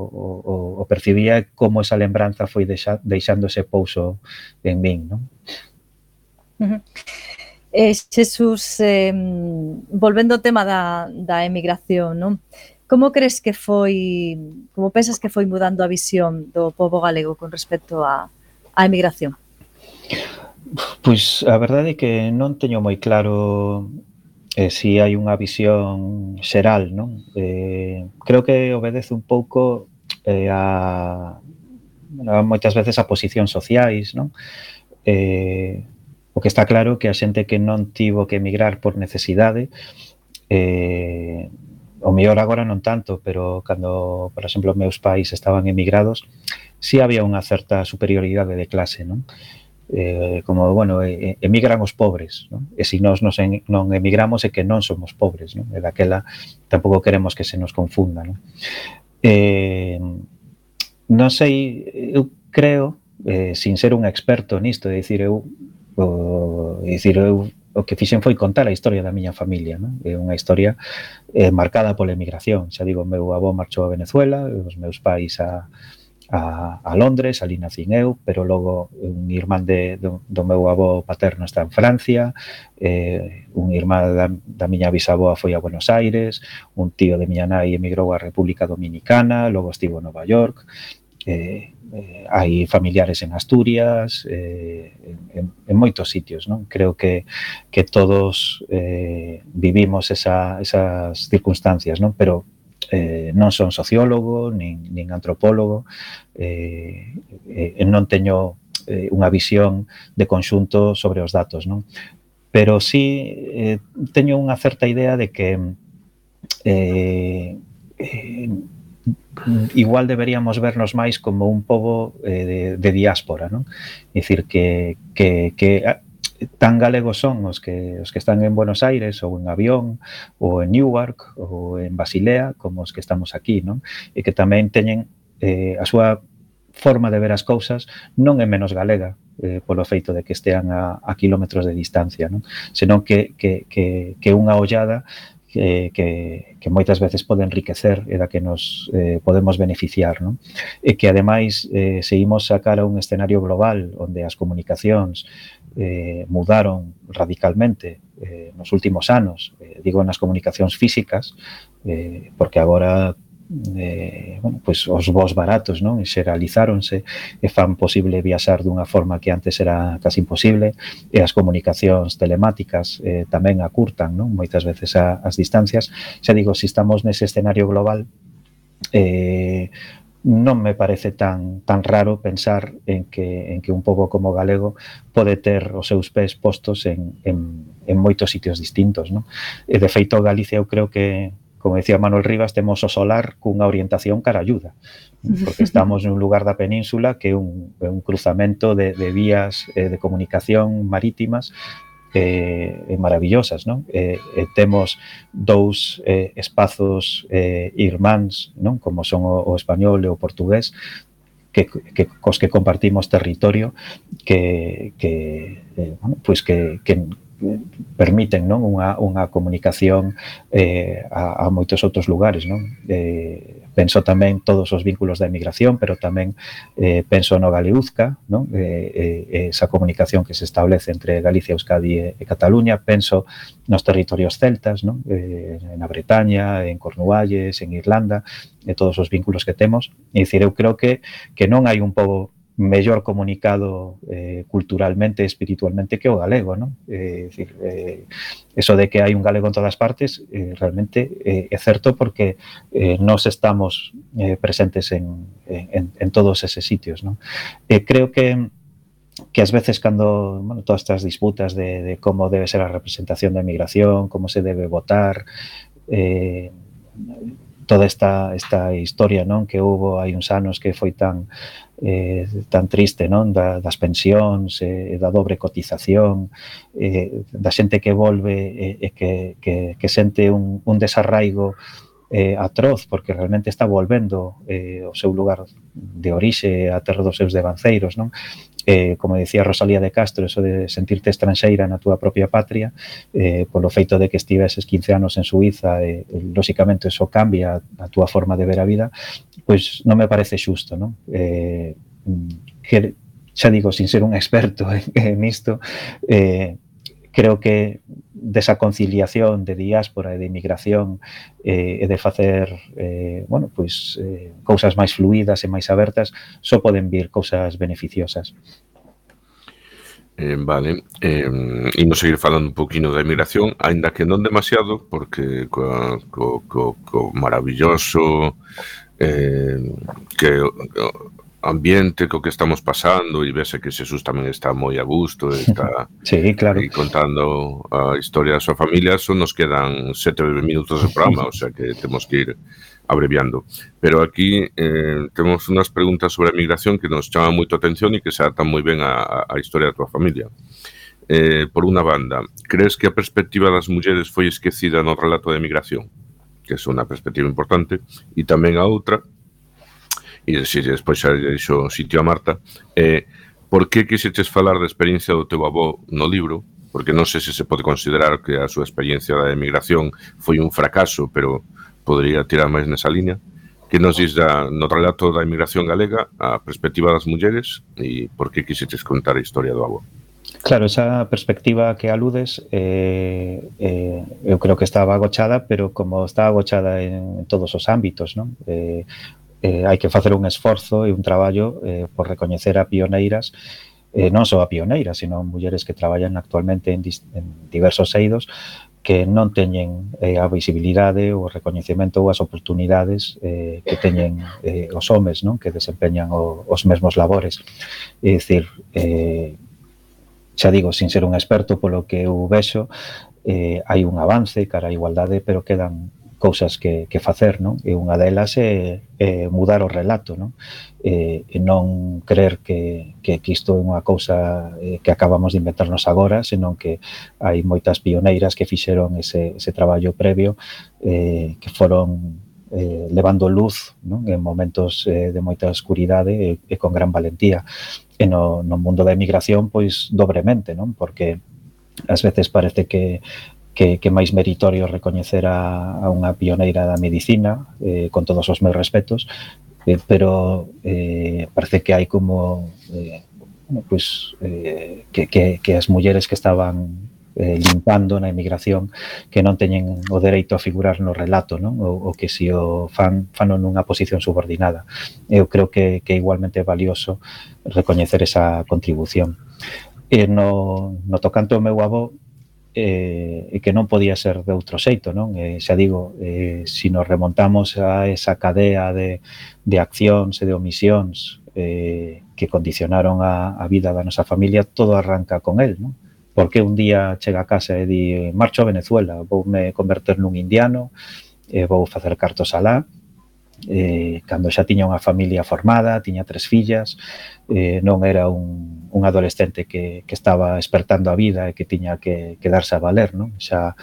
o, o percibía como esa lembranza foi deixa, deixando ese pouso en min, non? Uh -huh. Eh, Xesús, eh, volvendo ao tema da, da emigración, non? Como crees que foi, como pensas que foi mudando a visión do povo galego con respecto á a, a emigración? Pois a verdade é que non teño moi claro eh, si hai unha visión xeral, non? Eh, creo que obedece un pouco eh, a, a moitas veces a posicións sociais, non? Eh, o que está claro que a xente que non tivo que emigrar por necesidade eh, o mellor agora non tanto, pero cando, por exemplo, meus pais estaban emigrados, si sí había unha certa superioridade de clase, non? Eh, como, bueno, eh, emigran os pobres, non? E se nós nos en, non emigramos é que non somos pobres, non? E daquela tampouco queremos que se nos confunda, non? Eh, non sei, eu creo, eh, sin ser un experto nisto, é dicir, eu, o, dicir, eu o que fixen foi contar a historia da miña familia, non? É unha historia eh, marcada pola emigración. Xa digo, meu avó marchou a Venezuela, os meus pais a, a, a Londres, ali nacín eu, pero logo un irmán de, do, do meu avó paterno está en Francia, eh, un irmán da, da miña bisaboa foi a Buenos Aires, un tío de miña nai emigrou á República Dominicana, logo estivo en Nova York, eh, eh, hai familiares en Asturias, eh, en, en moitos sitios, non? Creo que que todos eh, vivimos esa, esas circunstancias, non? Pero eh, non son sociólogo, nin, nin antropólogo, eh, eh, non teño eh, unha visión de conxunto sobre os datos, non? Pero sí eh, teño unha certa idea de que eh, eh, igual deberíamos vernos máis como un pobo eh, de, de diáspora, non? É dicir, que, que, que ah, tan galegos son os que os que están en Buenos Aires ou en avión ou en Newark ou en Basilea como os que estamos aquí, non? E que tamén teñen eh, a súa forma de ver as cousas non é menos galega eh, polo feito de que estean a, a kilómetros de distancia, non? senón que, que, que, que unha ollada que, que, que moitas veces pode enriquecer e da que nos eh, podemos beneficiar. Non? E que, ademais, eh, seguimos a cara a un escenario global onde as comunicacións eh, mudaron radicalmente eh, nos últimos anos, eh, digo nas comunicacións físicas, eh, porque agora eh, bueno, pois pues, os voos baratos non? Xeralizáronse e fan posible viaxar dunha forma que antes era casi imposible. E as comunicacións telemáticas eh, tamén acurtan non? Moitas veces a, as distancias. Xa digo, se si estamos nese escenario global eh, non me parece tan tan raro pensar en que en que un pobo como galego pode ter os seus pés postos en en en moitos sitios distintos, non? E de feito Galicia eu creo que como decía Manuel Rivas, temos o solar cunha orientación cara ayuda, porque estamos nun lugar da península que é un, un cruzamento de, de vías eh, de comunicación marítimas eh, eh, maravillosas, non? Eh, eh, temos dous eh, espazos eh, irmáns, non? Como son o, o español e o portugués, que, que cos que compartimos territorio que que eh, bueno, pois que, que permiten non unha, unha comunicación eh, a, a moitos outros lugares. Non? Eh, penso tamén todos os vínculos da emigración, pero tamén eh, penso no Galeuzca, non? Eh, eh, esa comunicación que se establece entre Galicia, Euskadi e, e Cataluña, penso nos territorios celtas, non? Eh, na Bretaña, en Cornualles, en Irlanda, e todos os vínculos que temos. E dicir, eu creo que, que non hai un pobo mellor comunicado eh, culturalmente e espiritualmente que o galego, non? Eh, decir, eh, eso de que hai un galego en todas partes eh, realmente eh, é certo porque eh, nos estamos eh, presentes en, en, en todos eses sitios, non? Eh, creo que que ás veces cando, bueno, todas estas disputas de, de como debe ser a representación da migración, como se debe votar, eh, toda esta, esta historia non que houve hai uns anos que foi tan eh, tan triste non da, das pensións eh, da dobre cotización eh, da xente que volve e eh, que, que, que sente un, un desarraigo eh, atroz, porque realmente está volvendo eh, ao seu lugar de orixe, a terra dos seus devanceiros, non? eh, como decía Rosalía de Castro, eso de sentirte estranxeira na túa propia patria, eh, polo feito de que estiveses 15 anos en Suiza, e, eh, lóxicamente, eso cambia a túa forma de ver a vida, pois non me parece xusto, non? Eh, que, xa digo, sin ser un experto (laughs) en, en isto, eh, creo que desa conciliación de diáspora e de inmigración eh, e de facer eh, bueno, pois, eh, cousas máis fluidas e máis abertas, só poden vir cousas beneficiosas. Eh, vale, eh, imos seguir falando un poquinho da emigración, aínda que non demasiado, porque co, co, co, co maravilloso eh, que ambiente co que estamos pasando e vese que Xesús tamén está moi a gusto (laughs) está sí, claro. e contando a historia da súa familia só nos quedan sete minutos de programa o sea que temos que ir abreviando. Pero aquí eh, temos unhas preguntas sobre a migración que nos chaman moito atención e que se atan moi ben a, a historia da tua familia. Eh, por unha banda crees que a perspectiva das mulleres foi esquecida no relato de migración? Que é unha perspectiva importante. E tamén a outra e se despois xa deixo sitio a Marta, eh, por que quixetes falar da experiencia do teu avó no libro? Porque non sei se se pode considerar que a súa experiencia da emigración foi un fracaso, pero podería tirar máis nesa liña. Que nos dis da, no relato da emigración galega a perspectiva das mulleres e por que quixetes contar a historia do avó? Claro, esa perspectiva que aludes eh, eh, eu creo que estaba agochada, pero como está agochada en todos os ámbitos, non? Eh, eh, hai que facer un esforzo e un traballo eh, por recoñecer a pioneiras eh, non só a pioneiras, sino mulleres que traballan actualmente en, en diversos eidos que non teñen eh, a visibilidade ou o recoñecemento ou as oportunidades eh, que teñen eh, os homes non que desempeñan o, os mesmos labores. É dicir, eh, xa digo, sin ser un experto polo que eu vexo, eh, hai un avance cara á igualdade, pero quedan cousas que, que facer, non? E unha delas é, é mudar o relato, non? E, e non creer que, que, que isto é unha cousa eh, que acabamos de inventarnos agora, senón que hai moitas pioneiras que fixeron ese, ese traballo previo eh, que foron eh, levando luz non? en momentos eh, de moita oscuridade e, e con gran valentía. E no, no mundo da emigración, pois, dobremente, non? Porque ás veces parece que que, que máis meritorio recoñecer a, a unha pioneira da medicina, eh, con todos os meus respetos, eh, pero eh, parece que hai como eh, bueno, pues, eh, que, que, que as mulleres que estaban eh, limpando na emigración que non teñen o dereito a figurar no relato, non? O, o que si o fan fan nunha posición subordinada. Eu creo que, que é igualmente valioso recoñecer esa contribución. E no, no tocante ao meu avó, eh, e que non podía ser de outro xeito, non? Eh, xa digo, eh, se nos remontamos a esa cadea de, de accións e de omisións eh, que condicionaron a, a vida da nosa familia, todo arranca con el, non? Porque un día chega a casa e di, marcho a Venezuela, vou me converter nun indiano, eh, vou facer cartos alá, eh, cando xa tiña unha familia formada, tiña tres fillas, eh, non era un, un adolescente que, que estaba espertando a vida e que tiña que, que darse a valer, non? Xa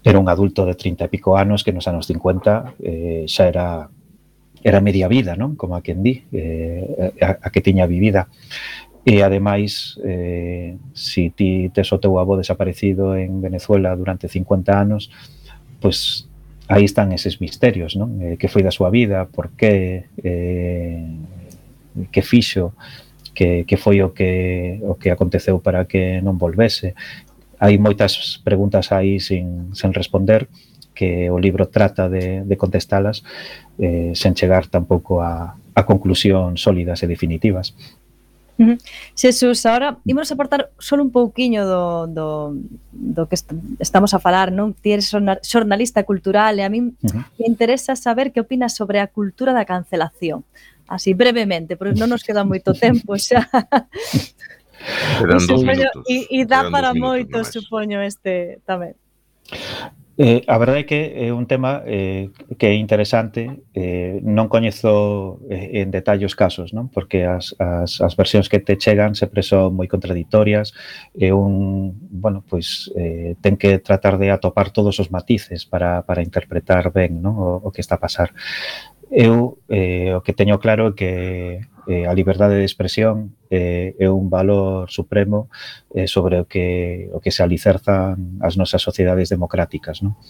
era un adulto de 30 e pico anos que nos anos 50 eh, xa era era media vida, non? Como a quen di, eh, a, a que tiña vivida. E ademais, eh, si ti tes o teu avó desaparecido en Venezuela durante 50 anos, pois aí están eses misterios, non? Eh, que foi da súa vida, por que eh, que fixo, que, que foi o que o que aconteceu para que non volvese. Hai moitas preguntas aí sin, sen responder que o libro trata de, de contestalas eh, sen chegar tampouco a, a conclusión sólidas e definitivas. Xesús, ahora imos aportar só un pouquiño do, do, do que est estamos a falar, non? Ti eres xornalista cultural e a min uh -huh. me interesa saber que opinas sobre a cultura da cancelación. Así brevemente, porque non nos queda moito (laughs) tempo xa. Quedan dos minutos. E, e dá para moito, supoño, este tamén. Eh, a verdade é que é un tema eh, que é interesante, eh, non coñezo eh, en detalle os casos, non? porque as, as, as versións que te chegan sempre son moi contradictorias, e un, bueno, pois, eh, ten que tratar de atopar todos os matices para, para interpretar ben non? O, o que está a pasar eu eh, o que teño claro é que eh, a liberdade de expresión eh, é un valor supremo eh, sobre o que o que se alicerzan as nosas sociedades democráticas, non?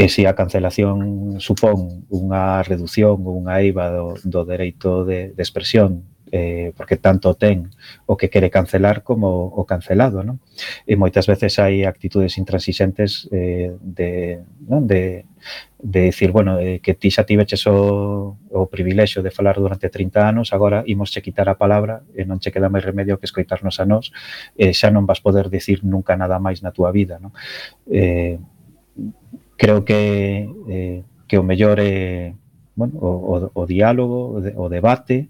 E se a cancelación supón unha redución ou unha eiva do, do dereito de, de expresión eh, porque tanto ten o que quere cancelar como o cancelado, non? E moitas veces hai actitudes intransixentes eh, de, non? de, de decir, bueno, eh, que ti xa tiveches o, o privilexio de falar durante 30 anos, agora imos che quitar a palabra e non che queda máis remedio que escoitarnos a nós, e xa non vas poder dicir nunca nada máis na túa vida, non? Eh, creo que eh, que o mellor é bueno, o, o, o diálogo, o, o debate.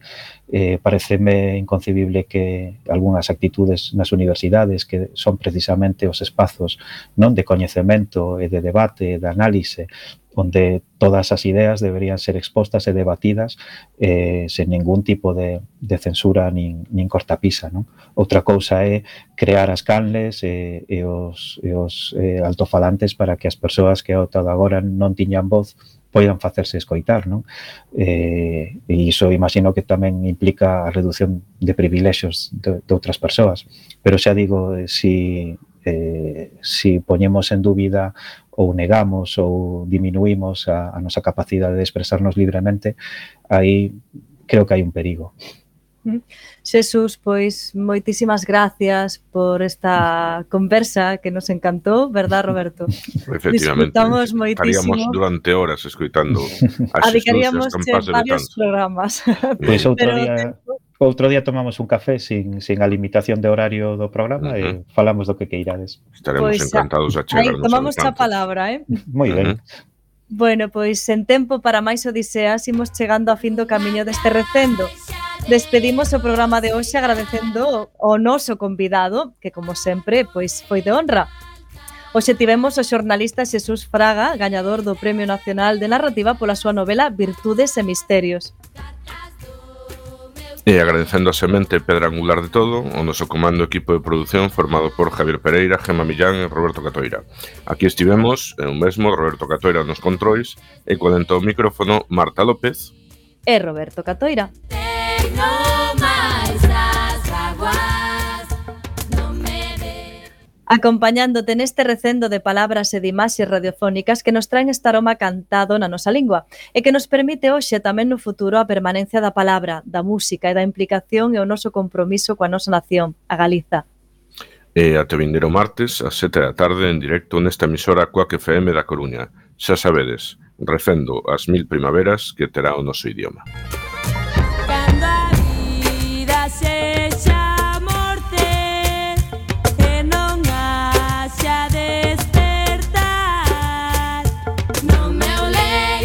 Eh, pareceme inconcebible que algunhas actitudes nas universidades que son precisamente os espazos non de coñecemento e de debate, de análise, onde todas as ideas deberían ser expostas e debatidas eh, sen ningún tipo de, de censura nin, nin cortapisa. Non? Outra cousa é crear as canles e, e os, e os eh, altofalantes para que as persoas que ao todo agora non tiñan voz poidan facerse escoitar, non? Eh, e iso imagino que tamén implica a reducción de privilexios de, de outras persoas. Pero xa digo, eh, si, eh, si poñemos en dúbida ou negamos ou diminuímos a, a nosa capacidade de expresarnos libremente, aí creo que hai un perigo. Xesús, pois moitísimas gracias por esta conversa que nos encantou, verdad, Roberto? (laughs) Efectivamente. Disfrutamos moitísimo. Estaríamos durante horas escoitando as Adicaríamos as varios programas. Pois outro Pero... día... Outro día tomamos un café sin, sin a limitación de horario do programa uh -huh. e falamos do que queirades. Estaremos pois, pues, encantados a chegarnos. Aí tomamos a palabra, eh? Moi ben. Uh -huh. Bueno, pois en tempo para máis odiseas imos chegando a fin do camiño deste recendo. Despedimos o programa de hoxe agradecendo ao noso convidado, que como sempre pois foi de honra. Hoxe tivemos o xornalista Xesús Fraga, gañador do Premio Nacional de Narrativa pola súa novela Virtudes e Misterios. E agradecendo a semente pedra angular de todo, o noso comando equipo de produción formado por Javier Pereira, Gema Millán e Roberto Catoira. Aquí estivemos, eu mesmo, Roberto Catoira nos controis, e co dentro do micrófono Marta López e Roberto Catoira acompañándote neste recendo de palabras e de imaxes radiofónicas que nos traen este aroma cantado na nosa lingua e que nos permite hoxe tamén no futuro a permanencia da palabra, da música e da implicación e o noso compromiso coa nosa nación, a Galiza. E ate vindero martes, a sete da tarde, en directo nesta emisora Coac FM da Coruña. Xa sabedes, recendo as mil primaveras que terá o noso idioma. Música